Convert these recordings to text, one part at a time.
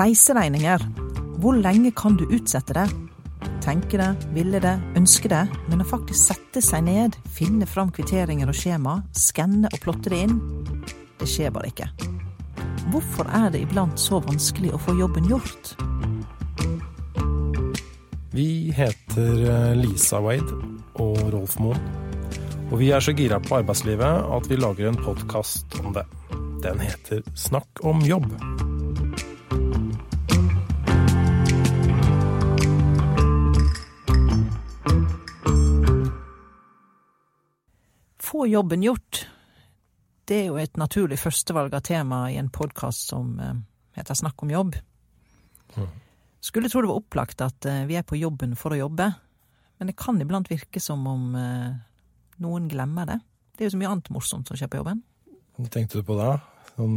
Reiseregninger. Hvor lenge kan du utsette det? Tenke det, ville det, ønske det, men å faktisk sette seg ned, finne fram kvitteringer og skjema, skanne og plotte det inn, det skjer bare ikke. Hvorfor er det iblant så vanskelig å få jobben gjort? Vi heter eh, Lisa Wade og Rolf Moen. Og vi er så gira på arbeidslivet at vi lager en podkast om det. Den heter Snakk om jobb. Få jobben gjort. Det er jo et naturlig førstevalg av tema i en podkast som eh, heter Snakk om jobb. Skulle tro det var opplagt at eh, vi er på jobben for å jobbe, men det kan iblant virke som om eh, noen glemmer det. Det er jo så mye annet morsomt som skjer på jobben. Tenkte du på det? Sånn,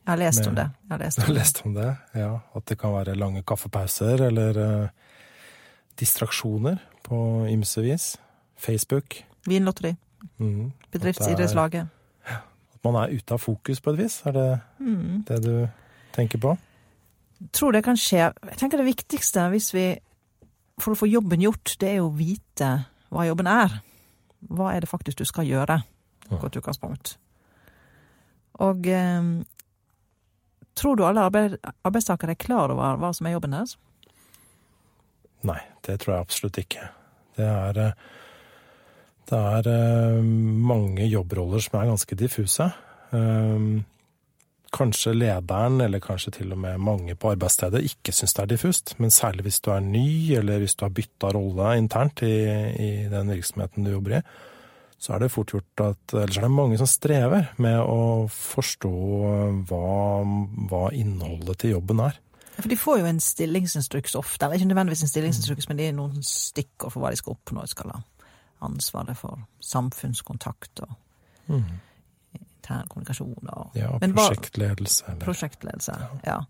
Jeg har lest om det. Jeg har lest om lest om det? Ja. At det kan være lange kaffepauser eller uh, distraksjoner på ymse vis. Facebook. Vinlotteri. Mhm. Bedriftsidrettslaget. At man er ute av fokus på et vis. Er det Mm. det du tenker på? Tror det kan skje. Jeg tenker det viktigste hvis vi, for å få jobben gjort, det er å vite hva jobben er. Hva er det faktisk du skal gjøre? Godt utgangspunkt. Og eh, tror du alle arbeid, arbeidstakere er klar over hva som er jobben deres? Nei, det tror jeg absolutt ikke. Det er, eh, det er eh, mange jobbroller som er ganske diffuse. Eh, Kanskje lederen, eller kanskje til og med mange på arbeidsstedet, ikke syns det er diffust. Men særlig hvis du er ny, eller hvis du har bytta rolle internt i, i den virksomheten du jobber i, så er det fort gjort at Ellers er det mange som strever med å forstå hva, hva innholdet til jobben er. For de får jo en stillingsinstruks ofte. Eller ikke nødvendigvis en stillingsinstruks, men det er noen stikkord for hva de skal oppnå. Skal ha ansvaret for samfunnskontakt og intern kommunikasjon og Ja, prosjektledelse. Eller, prosjektledelse. Ja.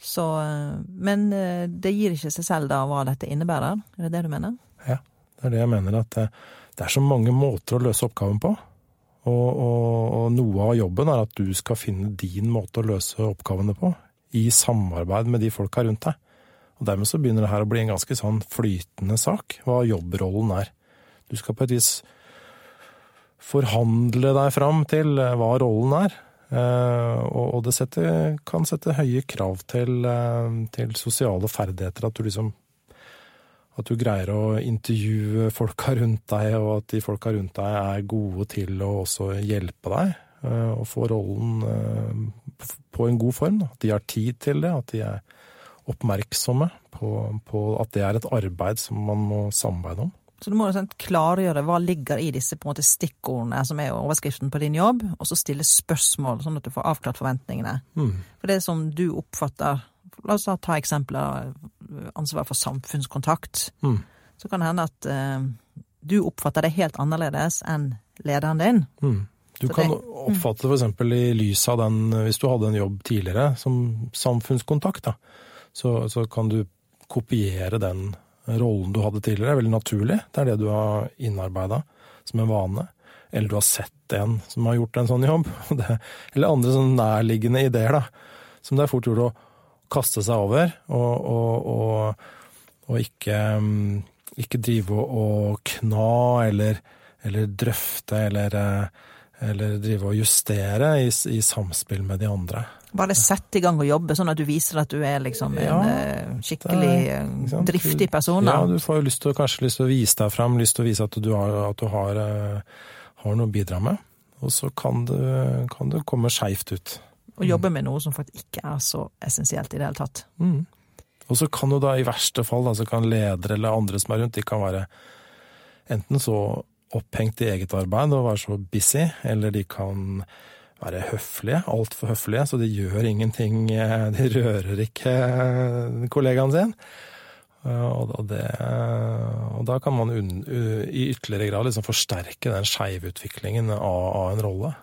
Så, eh, men eh, det gir ikke seg selv da hva dette innebærer? Er det det du mener? Ja, det er det jeg mener. At det, det er så mange måter å løse oppgaven på. Og, og, og noe av jobben er at du skal finne din måte å løse oppgavene på. I samarbeid med de folka rundt deg. Og dermed så begynner det her å bli en ganske sånn flytende sak, hva jobbrollen er. Du skal på et vis forhandle deg fram til eh, hva rollen er. Eh, og det setter, kan sette høye krav til, eh, til sosiale ferdigheter. At du liksom at du greier å intervjue folka rundt deg, og at de folka rundt deg er gode til å også hjelpe deg. Og få rollen på en god form. At de har tid til det, at de er oppmerksomme på, på at det er et arbeid som man må samarbeide om. Så du må sånn, klargjøre hva ligger i disse måte stikkordene som er overskriften på din jobb, og så stille spørsmål, sånn at du får avklart forventningene. Mm. For det som du oppfatter La oss ta eksempler ansvar for samfunnskontakt. Mm. Så kan det hende at eh, du oppfatter det helt annerledes enn lederen din. Mm. Du kan oppfatte f.eks. i lys av den, hvis du hadde en jobb tidligere som samfunnskontakt, da, så, så kan du kopiere den rollen du hadde tidligere. Er veldig naturlig. Det er det du har innarbeida som en vane. Eller du har sett en som har gjort en sånn jobb. Det, eller andre sånn nærliggende ideer, da. Som det er fort gjort å kaste seg over, og, og, og, og ikke, mm, ikke drive og kna eller, eller drøfte eller, eh, eller drive og justere i, i samspill med de andre. Bare sette i gang og jobbe, sånn at du viser at du er liksom en Ja, eh, skikkelig det eh, driftig person. Ja, du får lyst til, kanskje lyst til å vise deg fram, lyst til å vise at du har, at du har, eh, har noe å bidra med. Og så kan du, kan du komme skeivt ut. Og jobbe med noe som faktisk ikke er så essensielt i det hele tatt. Mm. Og så kan jo da i verste fall, da, så kan ledere eller andre som er rundt, de kan være enten så opphengt i eget arbeid og være så busy, eller de kan være høflige, altfor høflige, så de gjør ingenting, eh, de rører ikke eh, kollegaen sin. Eh, Og det, og da kan man unn, i ytterligere grad liksom forsterke den skeivutviklingen av, av en rolle.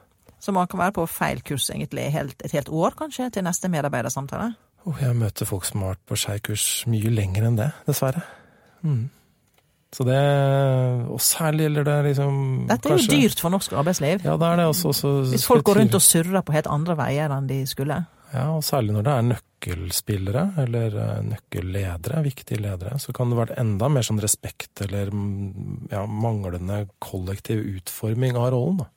Så man kan være på feil kurs egentlig helt, et helt år, kanskje, til neste medarbeidersamtale. Oh, jeg møter folk som har vært på skeivkurs mye lenger enn det, dessverre. Mm. Så det Og særlig gjelder det liksom Dette er jo dyrt for norsk arbeidsliv. Ja, det er det også. også Hvis folk går rundt og surrer på helt andre veier enn de skulle. Ja, og særlig når det er nøkkelspillere eller eh, nøkkelledere, viktige ledere, så kan det være enda mer sånn respekt eller mm, ja, manglende kollektiv utforming av rollen. da.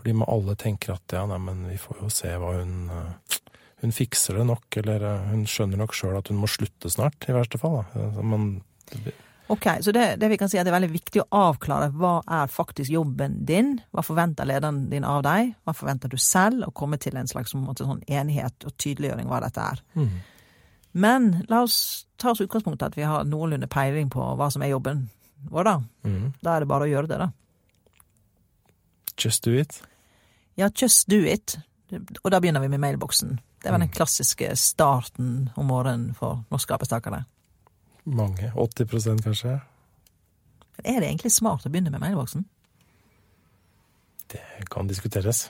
Fordi man alle tenker at ja, nei, men vi får jo se hva hun eh, Hun fikser det nok, eller eh, hun skjønner nok sjøl at hun må slutte snart, i verste fall. da. Så man, Ok, så det, det vi kan si er at det er veldig viktig å avklare hva er faktisk jobben din, hva forventer lederen din av deg, hva forventer du selv, og komme til en slags måte, sånn enighet og tydeliggjøring hva dette er. mm. Men la oss ta oss utgangspunkt i at vi har noenlunde peiling på hva som er jobben vår, da. Mm. Da er det bare å gjøre det, da. Just do it. Ja, just do it. Og da begynner vi med mailboksen. Det var den Mm. klassiske starten om morgenen for norske arbeidstakere. Mange. 80% kanskje. Er det egentlig smart å begynne med mailboksen? Det kan diskuteres.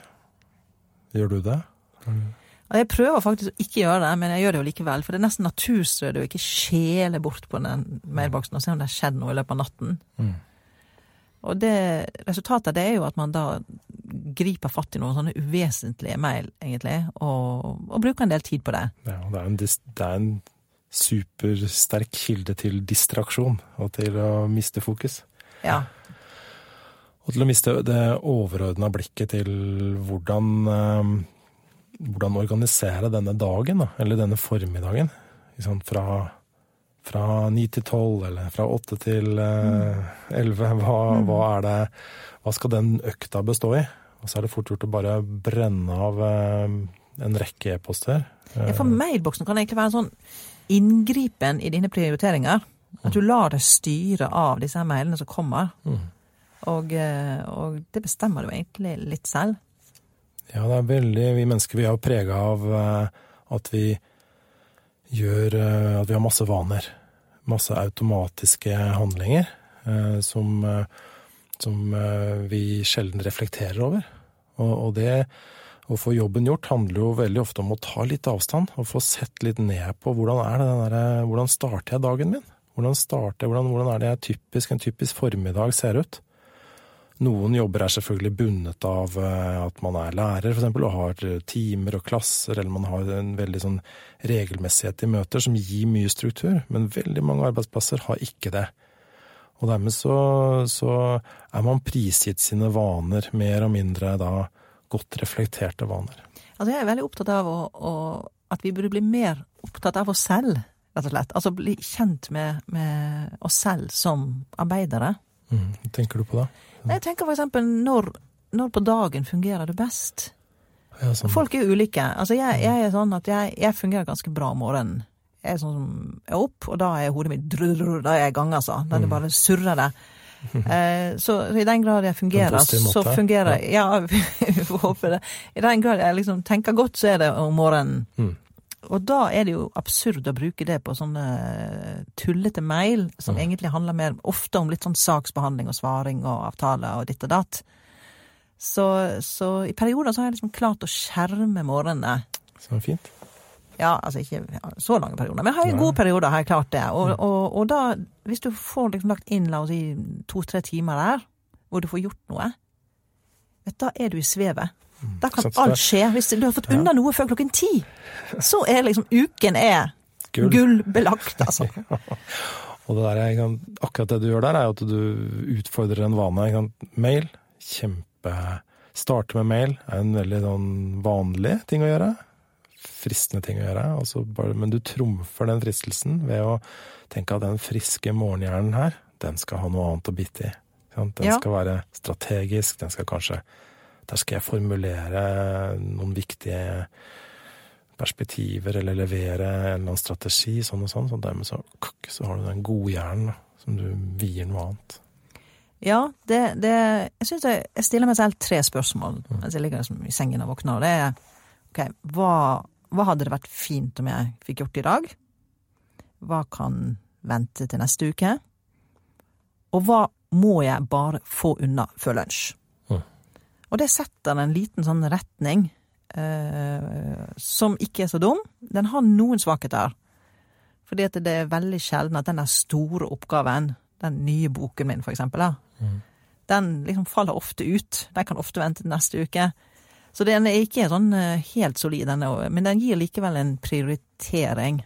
Gjør du det? Mm. Jeg prøver faktisk å ikke gjøre det, men jeg gjør det jo likevel. For det er nesten naturstødig å ikke skjele bort på den mailboksen og se om det har skjedd noe i løpet av natten. Mm. Og det, resultatet det er jo at man da griper fatt i noen sånne uvesentlige mail, egentlig, og, og bruker en del tid på det. Ja, det er en, det er en supersterk kilde til distraksjon og til å miste fokus. Ja. Og til å miste det overordna blikket til hvordan, eh, hvordan organisere denne dagen, da, eller denne formiddagen. liksom Fra, fra 9 til 12, eller fra 8 til eh, 11. Hva, hva er det Hva skal den økta bestå i? Og så er det fort gjort å bare brenne av eh, en rekke e-poster. For mailboksen kan egentlig være en sånn inngripen i dine prioriteringer. At du lar deg styre av disse her mailene som kommer. Mm. Og, eh, og det bestemmer du egentlig litt selv. Ja, det er veldig Vi mennesker vi er jo prega av eh, at vi gjør eh, At vi har masse vaner. Masse automatiske handlinger som, som vi sjelden reflekterer over. Og, og det å få jobben gjort handler jo veldig ofte om å ta litt avstand og få sett litt ned på hvordan er det den der, hvordan starter jeg dagen min? Hvordan starter hvordan, hvordan er det jeg typisk, en typisk formiddag ser ut? Noen jobber er selvfølgelig bundet av eh, at man er lærer, eksempel, og har eh, timer og klasser, eller man har en veldig sånn regelmessighet i møter som gir mye struktur. Men veldig mange arbeidsplasser har ikke det. Og dermed så, så er man prisgitt sine vaner, mer og mindre da godt reflekterte vaner. Altså Jeg er veldig opptatt av å, å, at vi burde bli mer opptatt av oss selv, rett og slett. Altså bli kjent med, med oss selv som arbeidere. Mm. Tenker du på da? Jeg tenker for eksempel når, når på dagen fungerer det best? Ja, sånn. Folk er ulike. Altså jeg, jeg er sånn at jeg, jeg fungerer ganske bra om morgenen. Jeg er sånn som er opp, og da er hodet mitt drr, drr, Da er jeg i gang, altså. Da er det bare surrer det. Eh, så i den grad jeg fungerer, så fungerer fungerer Ja, vi får håpe det. I den grad jeg liksom tenker godt, så er det om morgenen. Mm. Og da er det jo absurd å bruke det på sånne tullete mail, som Mm. egentlig handler mer ofte om litt sånn saksbehandling og svaring og avtale og ditt og datt. Så, så i perioder så har jeg liksom klart å skjerme morgenene. Så fint. Ja, altså ikke så lange perioder, men har jo gode perioder har jeg klart det. Og, og, og da, hvis du får liksom lagt inn, la oss si, to-tre timer der, hvor du får gjort noe, vet, da er du i svevet. Da kan alt skje. Hvis du har fått unna noe før klokken ti, så er liksom uken er Gull. gullbelagt, altså. Og det der, akkurat det du gjør der, er at du utfordrer en vane. Mail, kjempe Starte med mail er en veldig sånn vanlig ting å gjøre. Fristende ting å gjøre. og så bare, men du trumfer den fristelsen ved å tenke at den friske morgenhjernen her, den skal ha noe annet å bite i. sant? Den Ja. skal være strategisk. Den skal kanskje Der skal jeg formulere noen viktige perspektiver, eller levere en eller annen strategi, sånn og sånn. Så dermed så, så har du den gode hjernen som du vier noe annet. Ja, det, det Jeg syns jeg, jeg stiller meg selv tre spørsmål mens jeg ligger liksom i sengen og våkner. Det er OK, hva, hva hadde det vært fint om jeg fikk gjort i dag? Hva kan vente til neste uke? Og hva må jeg bare få unna før lunsj? Mm. Og det setter en liten sånn retning eh, som ikke er så dum. Den har noen svakheter. Fordi at det er veldig sjelden at den store oppgaven, den nye boken min for eksempel, Mm. den liksom faller ofte ut. Den kan ofte vente til neste uke. Så den er ikke sånn eh, helt solid, denne, men den gir likevel en prioritering.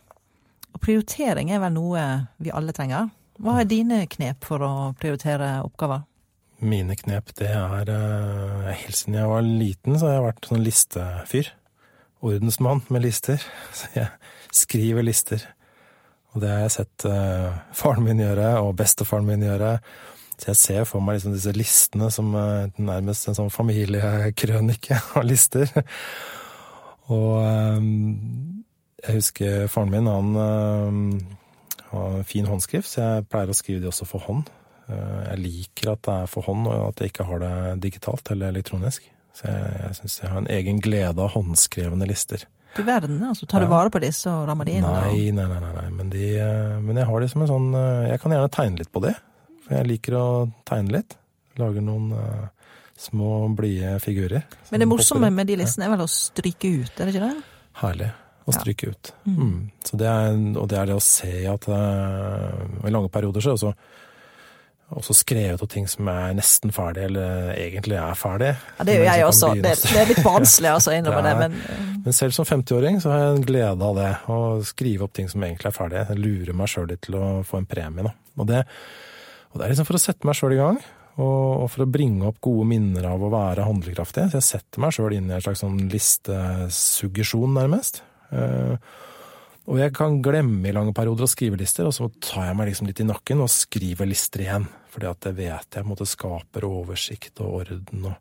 Og prioritering er vel noe vi alle trenger. Hva er dine knep for å prioritere oppgaver? Mine knep, det er eh, Helt siden jeg var liten, så har jeg vært sånn listefyr. Ordensmann med lister. Så jeg skriver lister. Og det har jeg sett uh, faren min gjøre, og bestefaren min gjøre. Så jeg ser for meg liksom disse listene som uh, nærmest en sånn familiekrønike av lister. og um, jeg husker faren min, han uh, har fin håndskrift, så jeg pleier å skrive de også for hånd. Jeg liker at det er for hånd, og at jeg ikke har det digitalt eller elektronisk. Så jeg, jeg syns jeg har en egen glede av håndskrevne lister. Du verden, altså. Tar du vare på disse og rammer de inn? Nei, nei, nei. nei, Men, de, men jeg har de som en sånn Jeg kan gjerne tegne litt på det. For jeg liker å tegne litt. Lager noen uh, små, blide figurer. Men det morsomme med de listene er vel å stryke ut, er det ikke det? Herlig. Å stryke ja. ut. Mm. Mm. Det er, og det er det å se at uh, i lange perioder så er det også også skrevet opp ting som er nesten ferdig, eller egentlig er ferdig. Ja, Det gjør jeg også. Det, det, er litt vanskelig altså, å innrømme det, men Men selv som 50-åring så har jeg en glede av det. Å skrive opp ting som egentlig er ferdig. Jeg lurer meg sjøl litt til å få en premie, da. Og det, og det er liksom for å sette meg sjøl i gang. Og, for å bringe opp gode minner av å være handlekraftig. Så jeg setter meg sjøl inn i en slags sånn listesuggesjon, nærmest. Uh, og jeg kan glemme i lange perioder å skrive lister, og så tar jeg meg liksom litt i nakken og skriver lister igjen. Fordi at det vet jeg måtte skaper oversikt og orden og,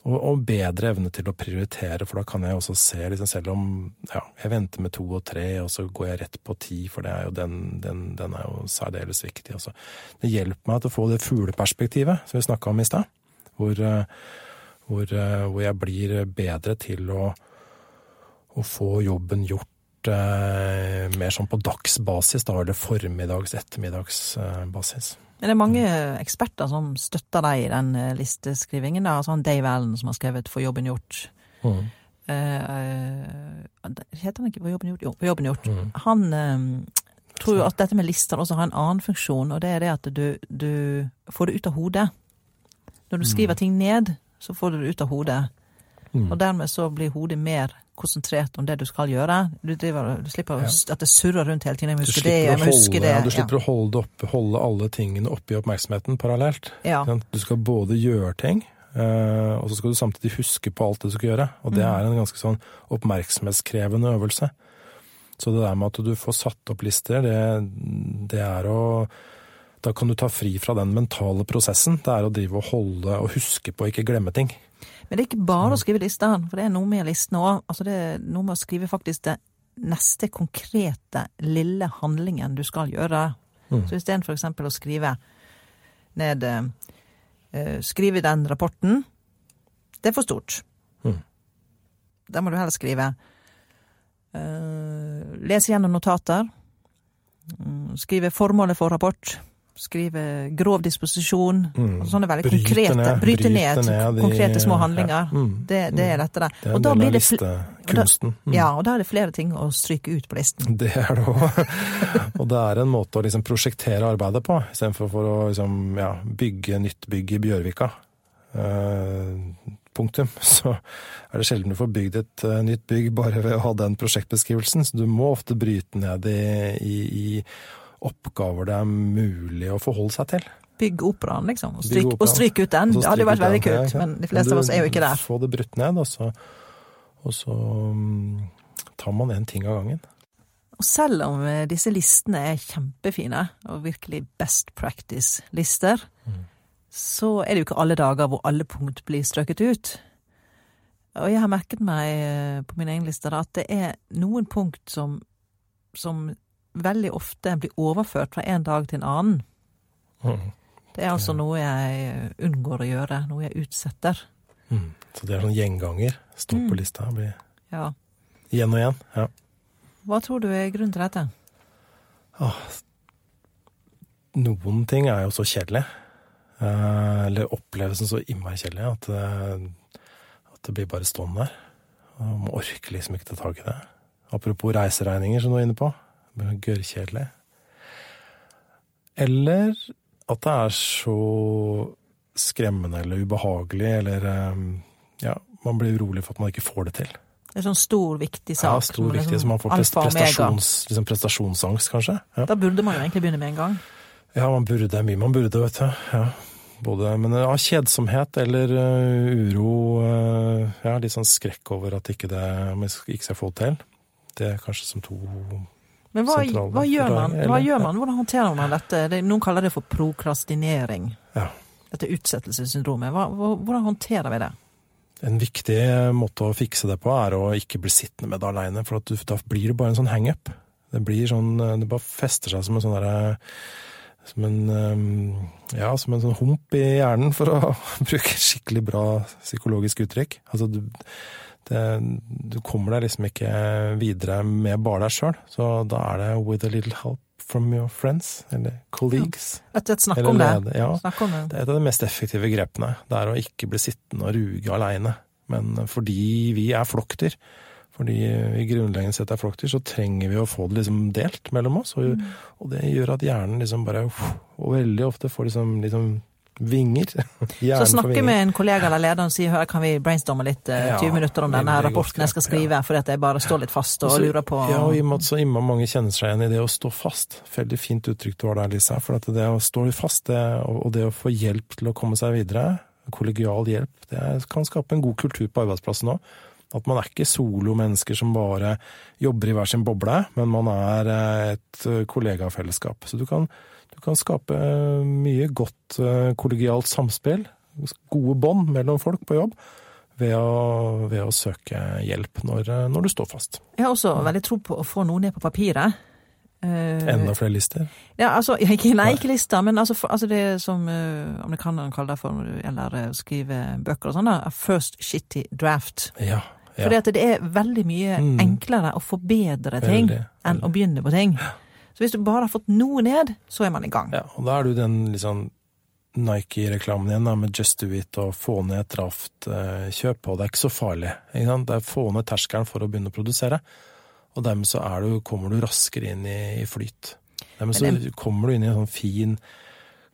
og, og, bedre evne til å prioritere, for da kan jeg også se, liksom selv om ja, jeg venter med to og tre, og så går jeg rett på ti, for er den, den, den er jo særdeles viktig. Også. Det hjelper meg til å få det fugleperspektivet som vi snakka om i stad, hvor, eh, hvor, eh, hvor, jeg blir bedre til å, å få jobben gjort eh, mer sånn på dagsbasis, da, eller formiddags-, ettermiddagsbasis. Men det er mange eksperter som støtter deg i den eh, listeskrivingen. da, sånn Dave Allen som har skrevet 'For jobben gjort'. Mm. Eh, heter han ikke 'For jobben gjort'? Jo, 'For jobben gjort'. Mm. Han eh, tror jo at dette med lister også har en annen funksjon, og det er det at du, du får det ut av hodet. Når du skriver mm. ting ned, så får du det ut av hodet. Mm. Og dermed så blir hodet mer konsentrert om det du skal gjøre. Du, driver, du slipper ja. at det surrer rundt hele tiden. Jeg må huske det, jeg huske det. Ja, du slipper ja. å holde, opp, holde, alle tingene oppi oppmerksomheten parallelt. Du skal både gjøre ting, eh, og så skal du samtidig huske på alt det du skal gjøre. Og det mm. er en ganske sånn oppmerksomhetskrevende øvelse. Så det der med at du får satt opp lister, det, det er å da kan du ta fri fra den mentale prosessen. Det er å drive og holde og huske på ikke glemme ting. Men det er ikke bare å skrive lister, for det er noe med listene òg. Altså det er noe med å skrive faktisk det neste konkrete, lille handlingen du skal gjøre. Mm. Så istedenfor f.eks. å skrive ned uh, Skrive den rapporten. Det er for stort. Mm. Da må du heller skrive uh, Lese gjennom notater. Mm, skrive formålet for rapport skrive grov disposisjon. Mm. Og sånne veldig bryte konkrete ned, Bryte ned, ned de, konkrete små handlinger. Ja. Mm. Det, det, er dette Det er da blir det listekunsten. Mm. Ja, og da er det flere ting å stryke ut på listen. Det er det òg. og det er en måte å liksom prosjektere arbeidet på, istedenfor for å liksom, ja, bygge nytt bygg i Bjørvika. Uh, punktum. Så er det sjelden du får bygd et uh, nytt bygg bare ved å ha den prosjektbeskrivelsen. Så du må ofte bryte ned i, i, i oppgaver det er mulig å forholde seg til. Bygge operaen, liksom. Og stryke, og stryke ut den. Det hadde jo vært veldig kult, men de fleste av oss er jo ikke der. Få det brutt ned, og så, og så um, tar man én ting av gangen. Og selv om eh, disse listene er kjempefine, og virkelig best practice-lister, mm. så er det jo ikke alle dager hvor alle punkt blir strøket ut. Og jeg har merket meg eh, på mine egne lister at det er noen punkt som, som veldig ofte blir overført fra en dag til en annen. Mm. Det er altså noe jeg unngår å gjøre, noe jeg utsetter. Mm. Så det er sånn gjenganger? Står på mm. lista? Blir ja. Igjen og igjen? Ja. Hva tror du er grunnen til dette? Åh, noen ting er jo så kjedelig. Eh, eller opplevelsen så innmari kjedelig at, eh, at, det blir bare stående der. Og man orker liksom ikke ta tak i det. Apropos reiseregninger, som du er inne på. Gørrkjedelig. Eller at det er så skremmende eller ubehagelig, eller ehm, ja, man blir urolig for at man ikke får det til. Det er sånn stor, viktig sak. Ja, stor, viktig, så man får prestasjons, liksom prestasjonsangst, kanskje. Ja. Da burde man jo egentlig begynne med en gang. Ja, man burde. Mye man burde, vet du. Ja. Både, men ja, kjedsomhet eller uh, uro, uh, ja, litt sånn skrekk over at ikke det ikke skal få det til. Det er kanskje som to men hva, hva, gjør man? Hva gjør man? Hvordan håndterer man dette? Det, noen kaller det for prokrastinering. Ja. Dette utsettelsessyndromet. Hva, hvordan håndterer vi det? En viktig måte å fikse det på, er å ikke bli sittende med det aleine. For du, da blir det bare en sånn hangup. Det blir sånn Det bare fester seg som en sånn derre som en, ja, som en sånn hump i hjernen, for å bruke skikkelig bra psykologisk uttrykk. Altså, du, det, du kommer deg liksom ikke videre med bare deg sjøl, så da er det with a little help from your friends, eller colleagues. Ja, et, et snakk, om det. Ja, snakk om det. Det er et av de mest effektive grepene. Det er å ikke bli sittende og ruge aleine. Men fordi vi er flokkdyr, fordi vi grunnleggende sett er flokkdyr, så trenger vi å få det liksom delt mellom oss. Og, mm. og det gjør at hjernen liksom bare Og veldig ofte får liksom, liksom Vinger. Så snakke med en kollega eller leder og si hør, kan vi brainstorme litt eh, 20 minutter om denne rapporten jeg skal skrive, ja. fordi at jeg bare står litt fast og lurer på Ja, og i og med at så innmari mange kjenner seg igjen i det å stå fast. Veldig fint uttrykk du har der, Lisa. For at det å stå fast, det, og det å få hjelp til å komme seg videre, kollegial hjelp, det kan skape en god kultur på arbeidsplassen òg. At man er ikke solomennesker som bare jobber i hver sin boble, men man er eh, et kollegafellesskap. Så du kan du kan skape mye godt eh, kollegialt samspill, gode bånd mellom folk på jobb, ved å, ved å søke hjelp når, eh, når, du står fast. Jeg har også veldig tro på å få noe ned på papiret. Enda flere lister? Ja, altså, ikke, nei, ikke lister, men altså, for, altså det som uh, amerikanerne kaller det for når du eller skrive bøker og sånn, first shitty draft. Ja, ja. Fordi at det er veldig mye mm. enklere å forbedre ting veldig, enn veldig. å begynne på ting. Så hvis du bare har fått noe ned, så er man i gang. Ja, og da er du den liksom Nike-reklamen igjen da, med Just Do It og få ned et raft eh, kjøp, og det er ikke så farlig. Ikke? Det er få ned terskelen for å begynne å produsere. Og dermed så du, kommer du raskere inn i, i flyt. Dermed så det... kommer du inn i en sånn fin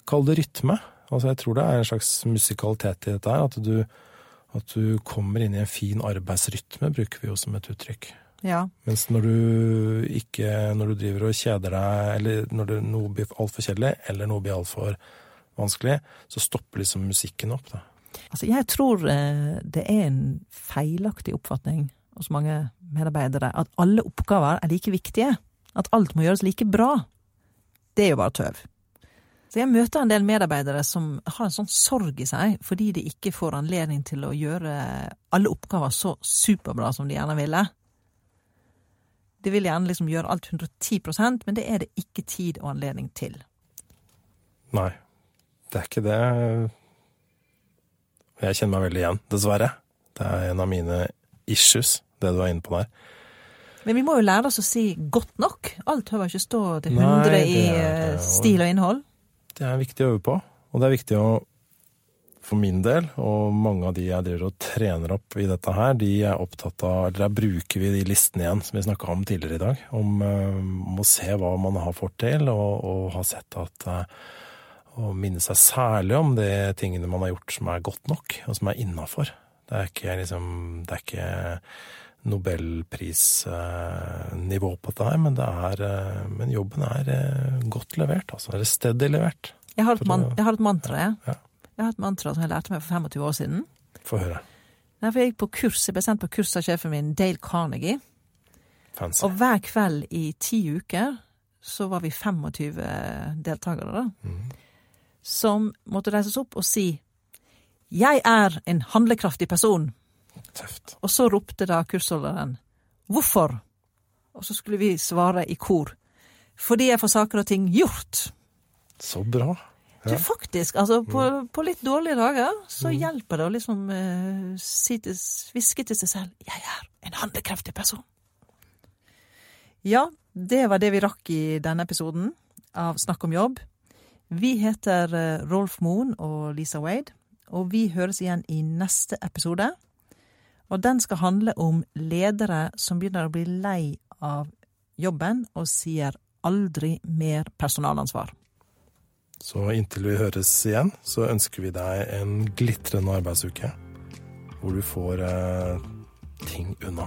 Kall det rytme. Altså Jeg tror det er en slags musikalitet i dette her. At du, at du kommer inn i en fin arbeidsrytme, bruker vi jo som et uttrykk. Ja. Mens når du ikke Når du driver og kjeder deg, eller når det, noe blir altfor kjedelig, eller noe blir altfor vanskelig, så stopper liksom musikken opp, da. Altså, jeg tror eh, det er en feilaktig oppfatning hos mange medarbeidere at alle oppgaver er like viktige. At alt må gjøres like bra. Det er jo bare tøv. Så jeg møter en del medarbeidere som har en sånn sorg i seg fordi de ikke får anledning til å gjøre alle oppgaver så superbra som de gjerne ville. De vil gjerne liksom gjøre alt 110% men det er det ikke tid og anledning til. Nei, det er ikke det. Jeg kjenner meg veldig igjen, dessverre. Det er en av mine issues, det du er inne på der. Men vi må jo lære oss å si 'godt nok'. Alt hører ikke stå til 100 Nei, i eh, stil og innhold. Det er viktig å øve på, og det er viktig å for min del, og mange av de jeg driver og trener opp i dette her, de er opptatt av Eller der bruker vi de listene igjen som vi snakka om tidligere i dag. Om, eh, om, å se hva man har fått til, og, og ha sett at Å eh, minne seg særlig om de tingene man har gjort som er godt nok, og som er innafor. Det er ikke liksom Det er ikke nobelprisnivå på dette her, men, det er, eh, men jobben er godt levert. Altså. Det er steady levert. Jeg har et, man, jeg har et mantra, jeg. Ja. Jeg har et mantra som jeg lærte meg for 25 år siden. Få høre. Derfor jeg gikk på kurs, jeg ble sendt på kurs av sjefen min, Dale Carnegie. Fancy. Og hver kveld i ti uker så var vi 25 deltakere, da. Mm. Som måtte reises opp og si 'Jeg er en handlekraftig person'. Tøft. Og så ropte da kursholderen 'Hvorfor?' Og så skulle vi svare i kor 'Fordi jeg får saker og ting gjort'. Så bra. Ja. Faktisk. Altså, på, mm. på, litt dårlige dager så mm. hjelper det å liksom uh, si til, hviske til seg selv 'Jeg er en handlekraftig person'. Ja, det var det vi rakk i denne episoden av Snakk om jobb. Vi heter uh, Rolf Moen og Lisa Wade, og vi høres igjen i neste episode. Og den skal handle om ledere som begynner å bli lei av jobben og sier aldri mer personalansvar. Så inntil vi høres igjen, så ønsker vi deg en glitrende arbeidsuke. hvor du får eh, ting unna.